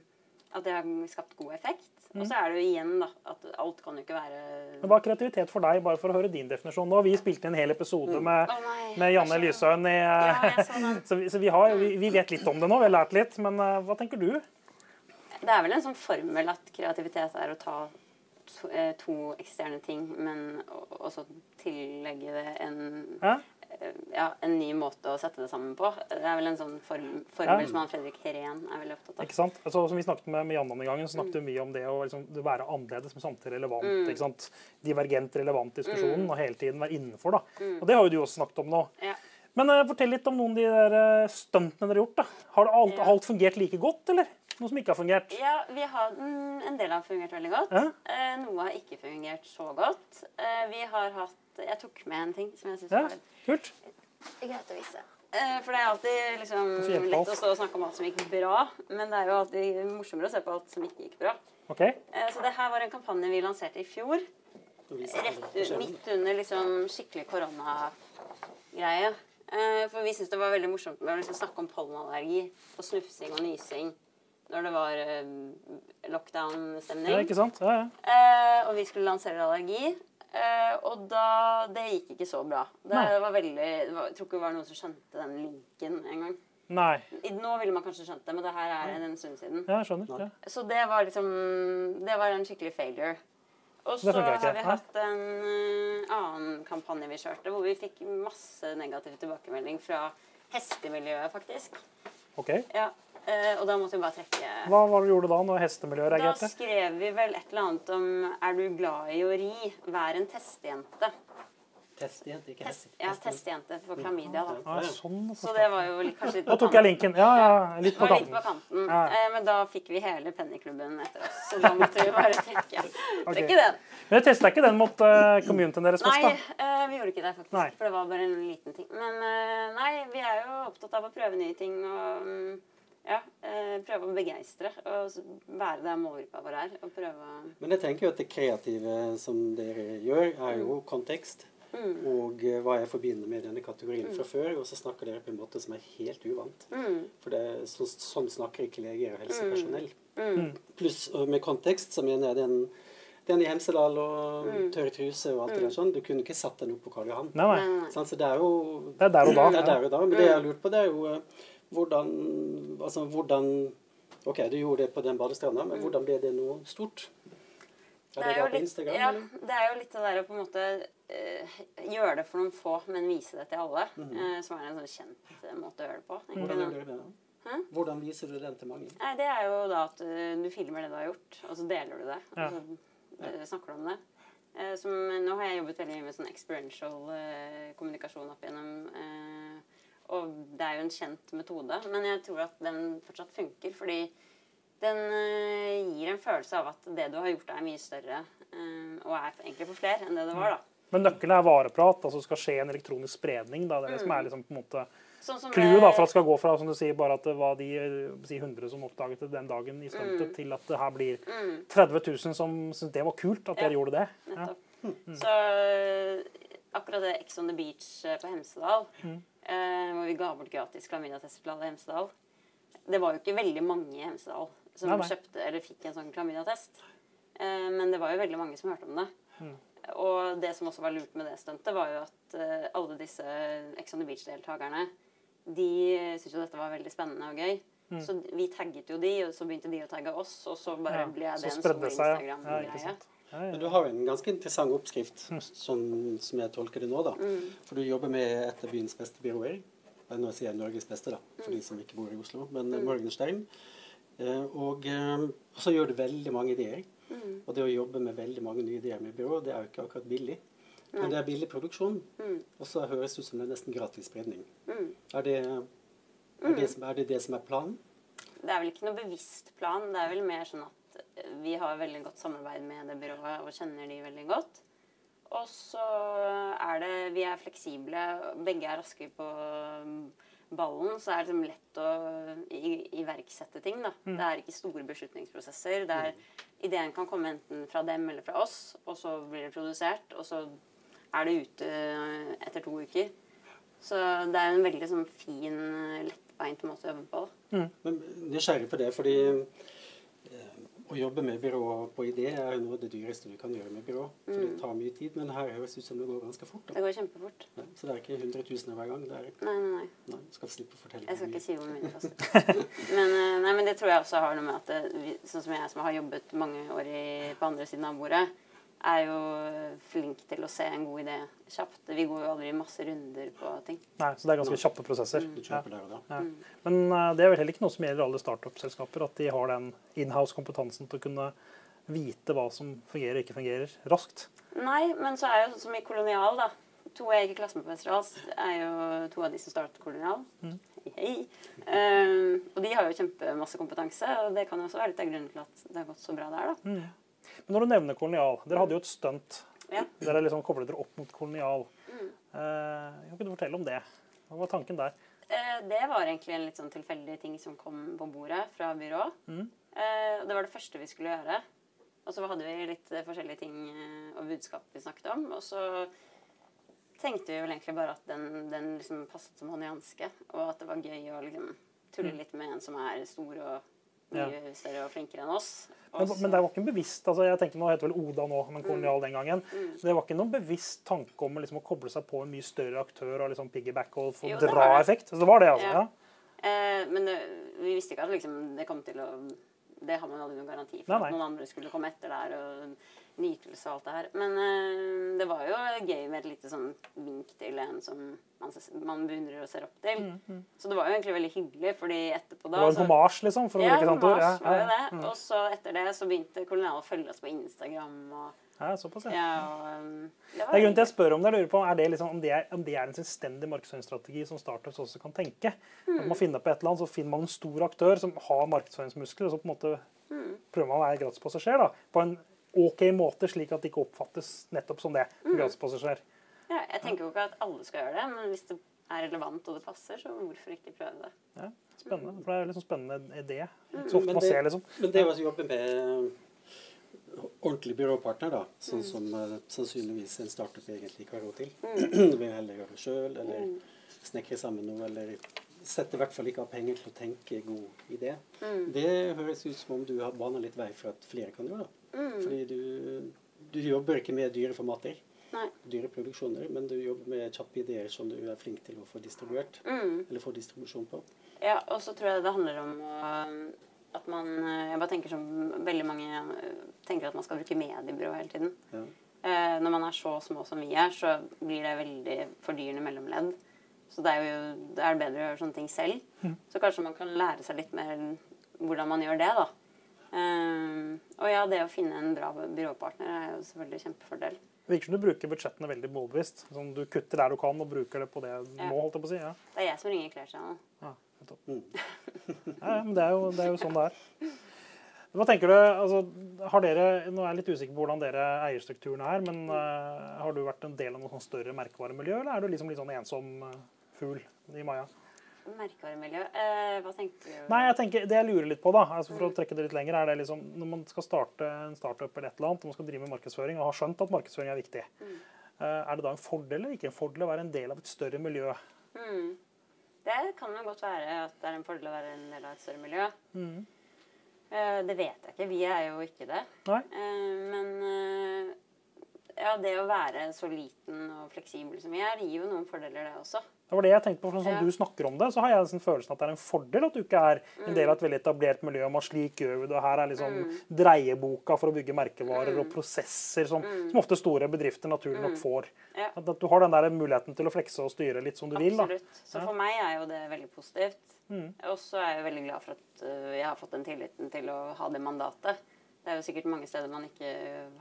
[SPEAKER 3] at det har skapt god effekt. Og så er det jo igjen da, at alt kan jo ikke være
[SPEAKER 1] Men Hva er kreativitet for deg, bare for å høre din definisjon? Nå vi spilte en hel episode med,
[SPEAKER 3] Å nei,
[SPEAKER 1] med Janne. Lysøen i
[SPEAKER 3] Ja, (laughs) så
[SPEAKER 1] vi, så vi, har, vi, vi vet litt om det nå, vi har lært litt. Men uh, hva tenker du?
[SPEAKER 3] Det er vel en sånn formel at kreativitet er å ta to, eh, to eksisterende ting, men også tillegge det en,
[SPEAKER 1] Ja?
[SPEAKER 3] Eh, ja, en ny måte å sette det sammen på. Det er vel en sånn form, formel
[SPEAKER 1] Ja.
[SPEAKER 3] som han Fredrik Herén er veldig opptatt av.
[SPEAKER 1] Ikke sant? Altså, som vi snakket med, med om den gangen, så snakket vi mye om det å liksom, det være annerledes, men samtidig relevant.
[SPEAKER 3] Mm.
[SPEAKER 1] ikke sant? Divergent, relevant diskusjonen, og hele tiden være innenfor. da. Og det har jo du også snakket om nå.
[SPEAKER 3] Ja.
[SPEAKER 1] Men uh, fortell litt om noen av de der eh, stuntene dere har gjort. da. Har alt,
[SPEAKER 3] Ja.
[SPEAKER 1] alt fungert like godt, eller? Noe som ikke har fungert?
[SPEAKER 3] Ja, vi har, mm, En del har fungert veldig godt.
[SPEAKER 1] Ja.
[SPEAKER 3] Eh, noe har ikke fungert så godt. Eh, vi har hatt Jeg tok med en ting som jeg syns
[SPEAKER 1] Ja,
[SPEAKER 3] var
[SPEAKER 1] kult.
[SPEAKER 3] greit å vise. Eh, for det er alltid liksom, lett å stå og snakke om alt som gikk bra, men det er jo alltid morsommere å se på alt som ikke gikk bra.
[SPEAKER 1] OK.
[SPEAKER 3] Eh, så det her var en kampanje vi lanserte i fjor. Rett midt under liksom skikkelig koronagreie. Eh, for vi syntes det var veldig morsomt med å liksom snakke om pollenallergi og snufsing og nysing når det var eh, lockdown-stemning.
[SPEAKER 1] Ja, ikke sant? Ja, ja.
[SPEAKER 3] Eh, og vi skulle lansere allergi. Eh, og da Det gikk ikke så bra. Det
[SPEAKER 1] Nei.
[SPEAKER 3] var veldig, det var, jeg tror ikke det var noen som skjønte den linken engang.
[SPEAKER 1] Nei.
[SPEAKER 3] Nå ville man kanskje skjønt det, men det her er en, en stund siden.
[SPEAKER 1] Ja, jeg skjønner. Ja.
[SPEAKER 3] Så det var liksom Det var en skikkelig failure. Og så har vi
[SPEAKER 1] nei?
[SPEAKER 3] hatt en eh, annen kampanje vi kjørte, hvor vi fikk masse negativ tilbakemelding fra hestemiljøet, faktisk.
[SPEAKER 1] OK.
[SPEAKER 3] Ja, og da måtte vi bare trekke
[SPEAKER 1] Hva var det du gjorde da, når hestemiljøet
[SPEAKER 3] Da skrev vi vel et eller annet om Er du glad i å ri? Vær en testjente.
[SPEAKER 2] Testjente, ikke
[SPEAKER 3] Test,
[SPEAKER 2] hest.
[SPEAKER 3] ja, testjente for klamydia, da.
[SPEAKER 1] Ja, sånn.
[SPEAKER 3] Så det var jo litt, kanskje litt
[SPEAKER 1] Da tok jeg linken. Ja, ja. Litt på
[SPEAKER 3] kanten. litt på
[SPEAKER 1] kanten.
[SPEAKER 3] kanten.
[SPEAKER 1] Ja.
[SPEAKER 3] Eh, men da fikk vi hele pennyklubben etter oss, så da måtte vi bare trekke, trekke den.
[SPEAKER 1] Men jeg testa ikke den mot uh, communityen deres først, da.
[SPEAKER 3] Nei, vi gjorde ikke det, faktisk.
[SPEAKER 1] Nei.
[SPEAKER 3] For det var bare en liten ting. Men eh, nei, vi er jo opptatt av å prøve nye ting og mm, ja, eh, prøve å begeistre. Og være der målgruppa vår er. Og prøve å
[SPEAKER 2] Men jeg tenker jo at det kreative som dere gjør, er jo kontekst.
[SPEAKER 3] Mm.
[SPEAKER 2] Og eh, hva jeg forbinder med denne kategorien fra før. Og så snakker dere på en måte som er helt uvant.
[SPEAKER 3] mm,
[SPEAKER 2] For det, så, sånn snakker ikke leger og helsepersonell.
[SPEAKER 3] mm,
[SPEAKER 2] Pluss med kontekst så mener jeg den, den i Hemsedal og
[SPEAKER 3] Mm.
[SPEAKER 2] tørr truse og alt det der sånn. Du kunne ikke satt den opp på Karl Johan.
[SPEAKER 1] Nei, nei.
[SPEAKER 3] nei.
[SPEAKER 2] Så det er jo
[SPEAKER 1] Det er der og da.
[SPEAKER 2] Det er der og da. Men det jeg har lurt på, det er jo eh, hvordan Altså hvordan OK, du gjorde det på den badestranda, men hvordan ble det noe stort? Er det,
[SPEAKER 3] jo
[SPEAKER 2] da på
[SPEAKER 3] litt,
[SPEAKER 2] Instagram?
[SPEAKER 3] ja,
[SPEAKER 2] eller?
[SPEAKER 3] det er jo litt det der å på en måte uh, gjøre det for noen få, men vise det til alle.
[SPEAKER 2] Mm
[SPEAKER 3] -hmm. uh, som er en sånn kjent uh, måte å gjøre det på.
[SPEAKER 2] Hvordan gjør du det? da?
[SPEAKER 3] Hæ?
[SPEAKER 2] Hvordan viser du den til mange?
[SPEAKER 3] Nei, det er jo da at du filmer det du har gjort, og så deler du det.
[SPEAKER 1] Ja.
[SPEAKER 3] Og så snakker du om det. Eh, som, nå har jeg jobbet veldig mye med sånn experiential kommunikasjon opp igjennom. Og det er jo en kjent metode, men jeg tror at den fortsatt funker. Fordi den eh, gir en følelse av at det du har gjort, er mye større. eh, og er egentlig for flere enn det det var, da.
[SPEAKER 1] Men nøkkelen er vareprat. altså skal skje en elektronisk spredning. da, Det er det som er liksom på en måte
[SPEAKER 3] Sånn
[SPEAKER 1] clouet for at det skal gå fra som du sier, bare at det var de eh, si 100 som oppdaget det den dagen i stuntet, til at det her blir
[SPEAKER 3] Mm.
[SPEAKER 1] 30 000 som syntes det var kult at dere
[SPEAKER 3] Ja.
[SPEAKER 1] gjorde det. Ja.
[SPEAKER 3] Nettopp. Så akkurat det Ex on the Beach øh, på Hemsedal, øh, hvor vi ga bort gratis klamydiatester til alle i Hemsedal Det var jo ikke veldig mange i Hemsedal som
[SPEAKER 1] Nei, nei.
[SPEAKER 3] kjøpte eller fikk en sånn klamydiatest. Eh, men det var jo veldig mange som hørte om det. Og det som også var lurt med det stuntet, var jo at alle disse Ex on the Beach-deltakerne de syntes jo dette var veldig spennende og gøy. Så vi tagget jo de, og så begynte de å tagge oss, og så bare
[SPEAKER 1] Ja,
[SPEAKER 3] ble det en stor
[SPEAKER 1] seg, ja. Ja. Ja,
[SPEAKER 2] Men du har jo en ganske interessant oppskrift, som, som jeg tolker det nå. da. For du jobber med et av byens beste byråer. Nå sier jeg Norges beste, da, for de som ikke bor i Oslo. Men mm. Morgenstern. Eh, og eh, og så gjør du veldig mange ideer. Og det å jobbe med veldig mange nye ideer med byrå, det er jo ikke akkurat billig. Men det er billig produksjon. Og så høres det ut som det er nesten gratis spredning.
[SPEAKER 3] Mm.
[SPEAKER 2] Er, det, er, det, som- er det det som er planen?
[SPEAKER 3] Det er vel ikke noe bevisst plan. Det er vel mer sånn at vi har veldig godt samarbeid med det byrået og kjenner de veldig godt. Og så er det Vi er fleksible. Begge er raske på mm, ballen, så er det liksom lett å iverksette ting. da. Det er ikke store beslutningsprosesser. Det er, ideen kan komme enten fra dem eller fra oss, og så blir det produsert, og så er det ute eh, etter to uker. Så det er en veldig sånn fin, eh, lettbeint måte å jobbe på. Mm.
[SPEAKER 2] Men nysgjerrig på det, fordi Å jobbe med byrå på idé er noe av det dyreste du kan gjøre med byrå. For det tar mye tid, men her høres ut som det går ganske fort.
[SPEAKER 3] Det går kjempefort.
[SPEAKER 2] Ja, så det er ikke hundretusener hver gang. Det er,
[SPEAKER 3] Nei, nei, nei.
[SPEAKER 2] nei, skal slippe å fortelle
[SPEAKER 3] Jeg skal ikke si hvor mye det. (laughs) (laughs) Men, eh, nei, men det tror jeg også har noe med at det, sånn som jeg som har jobbet mange år i, på andre siden av bordet, er jo flink til å se en god idé kjapt. Vi går jo aldri masse runder på ting.
[SPEAKER 1] Nei, så det er ganske kjappe prosesser.
[SPEAKER 2] Mm.
[SPEAKER 1] Ja.
[SPEAKER 2] der og da.
[SPEAKER 1] Ja. Men uh, det er vel heller ikke noe som gjelder alle startup-selskaper, at de har den inhouse-kompetansen til å kunne vite hva som fungerer og ikke fungerer, raskt.
[SPEAKER 3] Nei, men så er jo sånn som i Kolonial, da. To jeg gikk i klasse med på Westerdals, er jo to av de som startet Kolonial. Hei, hei. Um, og de har jo kjempemasse kompetanse, og det kan jo også være litt av grunnen til at det har gått så bra der, da.
[SPEAKER 1] Men når du nevner kolonial, dere hadde jo et stunt.
[SPEAKER 3] Ja.
[SPEAKER 1] Dere liksom koblet dere opp mot kolonial. Eh, kan du fortelle om det? Hva var tanken der?
[SPEAKER 3] Eh, Det var egentlig en litt sånn tilfeldig ting som kom på bordet fra byrået. Eh, Det var det første vi skulle gjøre. Og så hadde vi litt eh, forskjellige ting og budskap vi snakket om. Og så tenkte vi vel egentlig bare at den, den liksom passet som hånd i hanske. Og at det var gøy å liksom tulle litt med en som er stor og mye større og flinkere enn oss.
[SPEAKER 1] Men, men det var ikke en bevisst altså jeg tenker Nå heter vel Oda nå, men kolonial den gangen.
[SPEAKER 3] Mm.
[SPEAKER 1] Det var ikke noen bevisst tanke om liksom, å koble seg på en mye større aktør og liksom piggyback og få dra-effekt. Så det var det, altså.
[SPEAKER 3] Ja.
[SPEAKER 1] Ja.
[SPEAKER 3] Eh, men det, vi visste ikke at liksom, det kom til å Det har man aldri noen garanti for.
[SPEAKER 1] Nei, nei.
[SPEAKER 3] At noen andre skulle komme etter der og nytelse og alt det her. Men eh, det var jo gøy med et lite sånn vink til en som man, man beundrer og ser opp til. Så det var jo egentlig veldig hyggelig, fordi etterpå da
[SPEAKER 1] Mm, Det var en hommage, liksom, for å
[SPEAKER 3] ja,
[SPEAKER 1] bruke et annet ord. Ja,
[SPEAKER 3] var jo
[SPEAKER 1] ja,
[SPEAKER 3] det. Og så etter det så begynte Kolonial å følge oss på Instagram. Og,
[SPEAKER 1] ja, såpass, ja.
[SPEAKER 3] ja, og, um, det
[SPEAKER 1] Det er grunnen til jeg spør om det. Jeg lurer på, er det liksom, om, det er, om det er en selvstendig markedsføringsstrategi som startups også kan tenke? At man finner på et eller annet, så finner man en stor aktør som har markedsføringsmuskler, og så på en måte prøver man å være gratispassasjer da, på en OK måte, slik at det ikke oppfattes nettopp som det. Gratispassasjer.
[SPEAKER 3] Ja, jeg tenker jo ikke at alle skal gjøre det, men hvis det er relevant og det passer, så hvorfor ikke prøve det?
[SPEAKER 1] Ja, spennende. For det er liksom spennende idé.
[SPEAKER 3] Mm.
[SPEAKER 1] Ikke så ofte man ser, liksom.
[SPEAKER 2] Men det å jobbe med ordentlig byråpartner, da, sånn som uh, sannsynligvis en startup egentlig ikke har råd til (clears throat) vil heller gjøre det sjøl, eller snekre sammen noe, eller sette i hvert fall ikke av penger til å tenke god idé. Det høres ut som om du har bana litt vei for at flere kan gjøre det. Fordi du, du jobber ikke med dyre formater,
[SPEAKER 3] Nei.
[SPEAKER 2] dyre produksjoner, men du jobber med kjappe ideer som du er flink til å få distribuert,
[SPEAKER 3] Mm.
[SPEAKER 2] eller få distribusjon på.
[SPEAKER 3] Ja, og så tror jeg det handler om at man Jeg bare tenker som veldig mange tenker at man skal bruke mediebyrå hele tiden.
[SPEAKER 2] Ja.
[SPEAKER 3] Eh, når man er så små som vi er, så blir det veldig fordyrende mellomledd. Så det er jo det er bedre å gjøre sånne ting selv. Så kanskje man kan lære seg litt mer hvordan man gjør det, da. Um, og ja, det å finne en bra byråpartner er jo selvfølgelig kjempefordel.
[SPEAKER 1] Det virker som du bruker budsjettene veldig målbevisst. Sånn, du kutter der du kan, og bruker det på det du
[SPEAKER 3] Ja.
[SPEAKER 1] må. holdt jeg på å si. Ja.
[SPEAKER 3] Det er jeg som ringer Claire
[SPEAKER 1] Ja.
[SPEAKER 2] Mm. (laughs)
[SPEAKER 1] ja, ja, men det er, jo, det er jo sånn det er. Hva tenker du, altså, har dere, Nå er jeg litt usikker på hvordan dere eierstrukturen er, men uh, har du vært en del av noe sånn større merkevaremiljø, eller er du liksom litt sånn ensom eh, fugl i Maja?
[SPEAKER 3] Merkevaremiljø. Eh, hva tenker du?
[SPEAKER 1] Nei, jeg tenker, Det jeg lurer litt på, da, altså for å trekke det litt lenger, er det liksom, når man skal starte en startup eller et eller annet, og man skal drive med markedsføring og har skjønt at markedsføring er viktig, mm. er det da en fordel eller ikke en fordel å være en del av et større miljø?
[SPEAKER 3] Mm. Det kan jo godt være at det er en fordel å være en del av et større miljø. Eh, det vet jeg ikke. Vi er jo ikke det.
[SPEAKER 1] Nei?
[SPEAKER 3] Eh, men eh, ja, det å være så liten og fleksibel som vi er, gir jo noen fordeler, det også.
[SPEAKER 1] Det var det jeg tenkte på, for sånn som
[SPEAKER 3] Ja.
[SPEAKER 1] du snakker om det, så har jeg den følelsen at det er en fordel at du ikke er en del av et veldig etablert miljø. om at slik gjør vi det, og Her er liksom dreieboka for å bygge merkevarer og prosesser som, som ofte store bedrifter naturlig nok får.
[SPEAKER 3] Ja.
[SPEAKER 1] At, at du har den der muligheten til å flekse og styre litt som du vil.
[SPEAKER 3] Absolutt. Så for meg er jo det veldig positivt. Og så er jeg veldig glad for at øh, jeg har fått den tilliten til å ha det mandatet. Det er jo sikkert mange steder man ikke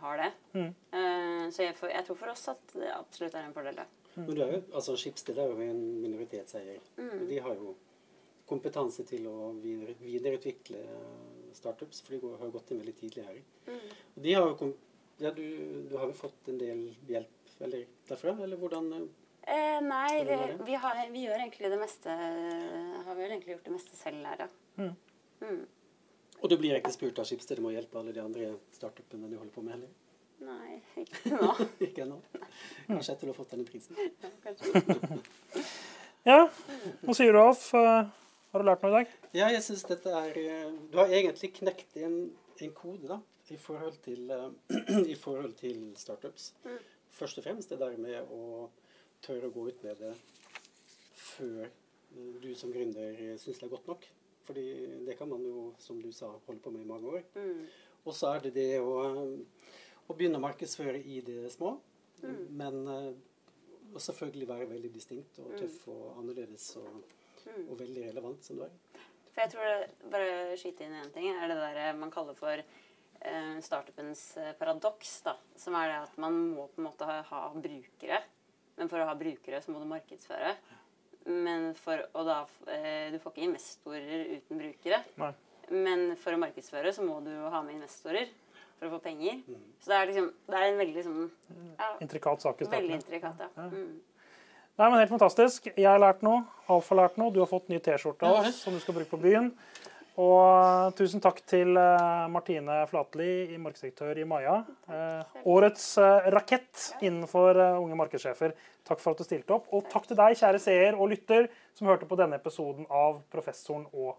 [SPEAKER 3] har det. Eh, så jeg, jeg tror for oss at det absolutt er en fordel, det.
[SPEAKER 2] Men du er jo, altså Skipsted er jo en minoritetseier.
[SPEAKER 3] Mm.
[SPEAKER 2] De har jo kompetanse til å videre, videreutvikle startups, for de går, har gått inn veldig tidlig her.
[SPEAKER 3] Mm.
[SPEAKER 2] Og de har jo kom, ja, du, du har jo fått en del hjelp eller, derfra, eller hvordan eh,
[SPEAKER 3] Eh, nei,
[SPEAKER 2] Hvordan
[SPEAKER 3] vi, vi, har, vi gjør egentlig det meste Har vel egentlig gjort det meste selv her, da. Mm.
[SPEAKER 2] Og du blir ikke spurt av Skipsted om å hjelpe alle de andre startupene de holder på med heller?
[SPEAKER 3] Nei, ikke nå. (laughs)
[SPEAKER 2] ikke ennå? Kanskje etter du har fått denne prisen?
[SPEAKER 3] Ja, kanskje. (laughs)
[SPEAKER 1] Ja, Hva sier du, Alf? Eh, Har du lært noe i dag?
[SPEAKER 2] Ja, jeg synes dette er eh, Du har egentlig knekt en, en kode da, i forhold til, eh, (clears throat) i forhold til startups.
[SPEAKER 3] Mm.
[SPEAKER 2] Først og fremst det der med å tørre å gå ut med det før du som gründer syns det er godt nok. Fordi det kan man jo, som du sa, holde på med i mange år.
[SPEAKER 3] Mm.
[SPEAKER 2] Og så er det det å, å begynne å markedsføre i det små.
[SPEAKER 3] Mm.
[SPEAKER 2] Men eh, og selvfølgelig være veldig distinkt og tøff og annerledes og,
[SPEAKER 3] Mm.
[SPEAKER 2] og veldig relevant som du er.
[SPEAKER 3] For jeg tror det, bare skyte inn én ting, er det der man kaller for eh, startupens eh, paradoks. da, Som er det at man må på en måte ha, ha brukere. Men for å ha brukere så må du markedsføre. Men for, og da, eh, Du får ikke investorer uten brukere.
[SPEAKER 1] Nei.
[SPEAKER 3] Men for å markedsføre så må du jo ha med investorer for å få penger.
[SPEAKER 2] Mm.
[SPEAKER 3] Så det er liksom, det er en veldig liksom, ja,
[SPEAKER 1] Intrikat sak i starten.
[SPEAKER 3] Veldig intrikat, ja. Mm.
[SPEAKER 1] Nei, men Helt fantastisk. Jeg har lært noe. Alf har lært noe. Du har fått ny T-skjorte av oss som du skal bruke på byen. Og eh, tusen takk til eh, Martine Flatli, i markedsdirektør i Maja. Eh, årets eh, rakett innenfor unge markedssjefer. Takk for at du stilte opp. Og takk til deg, kjære seer og lytter, som hørte på denne episoden av Professoren og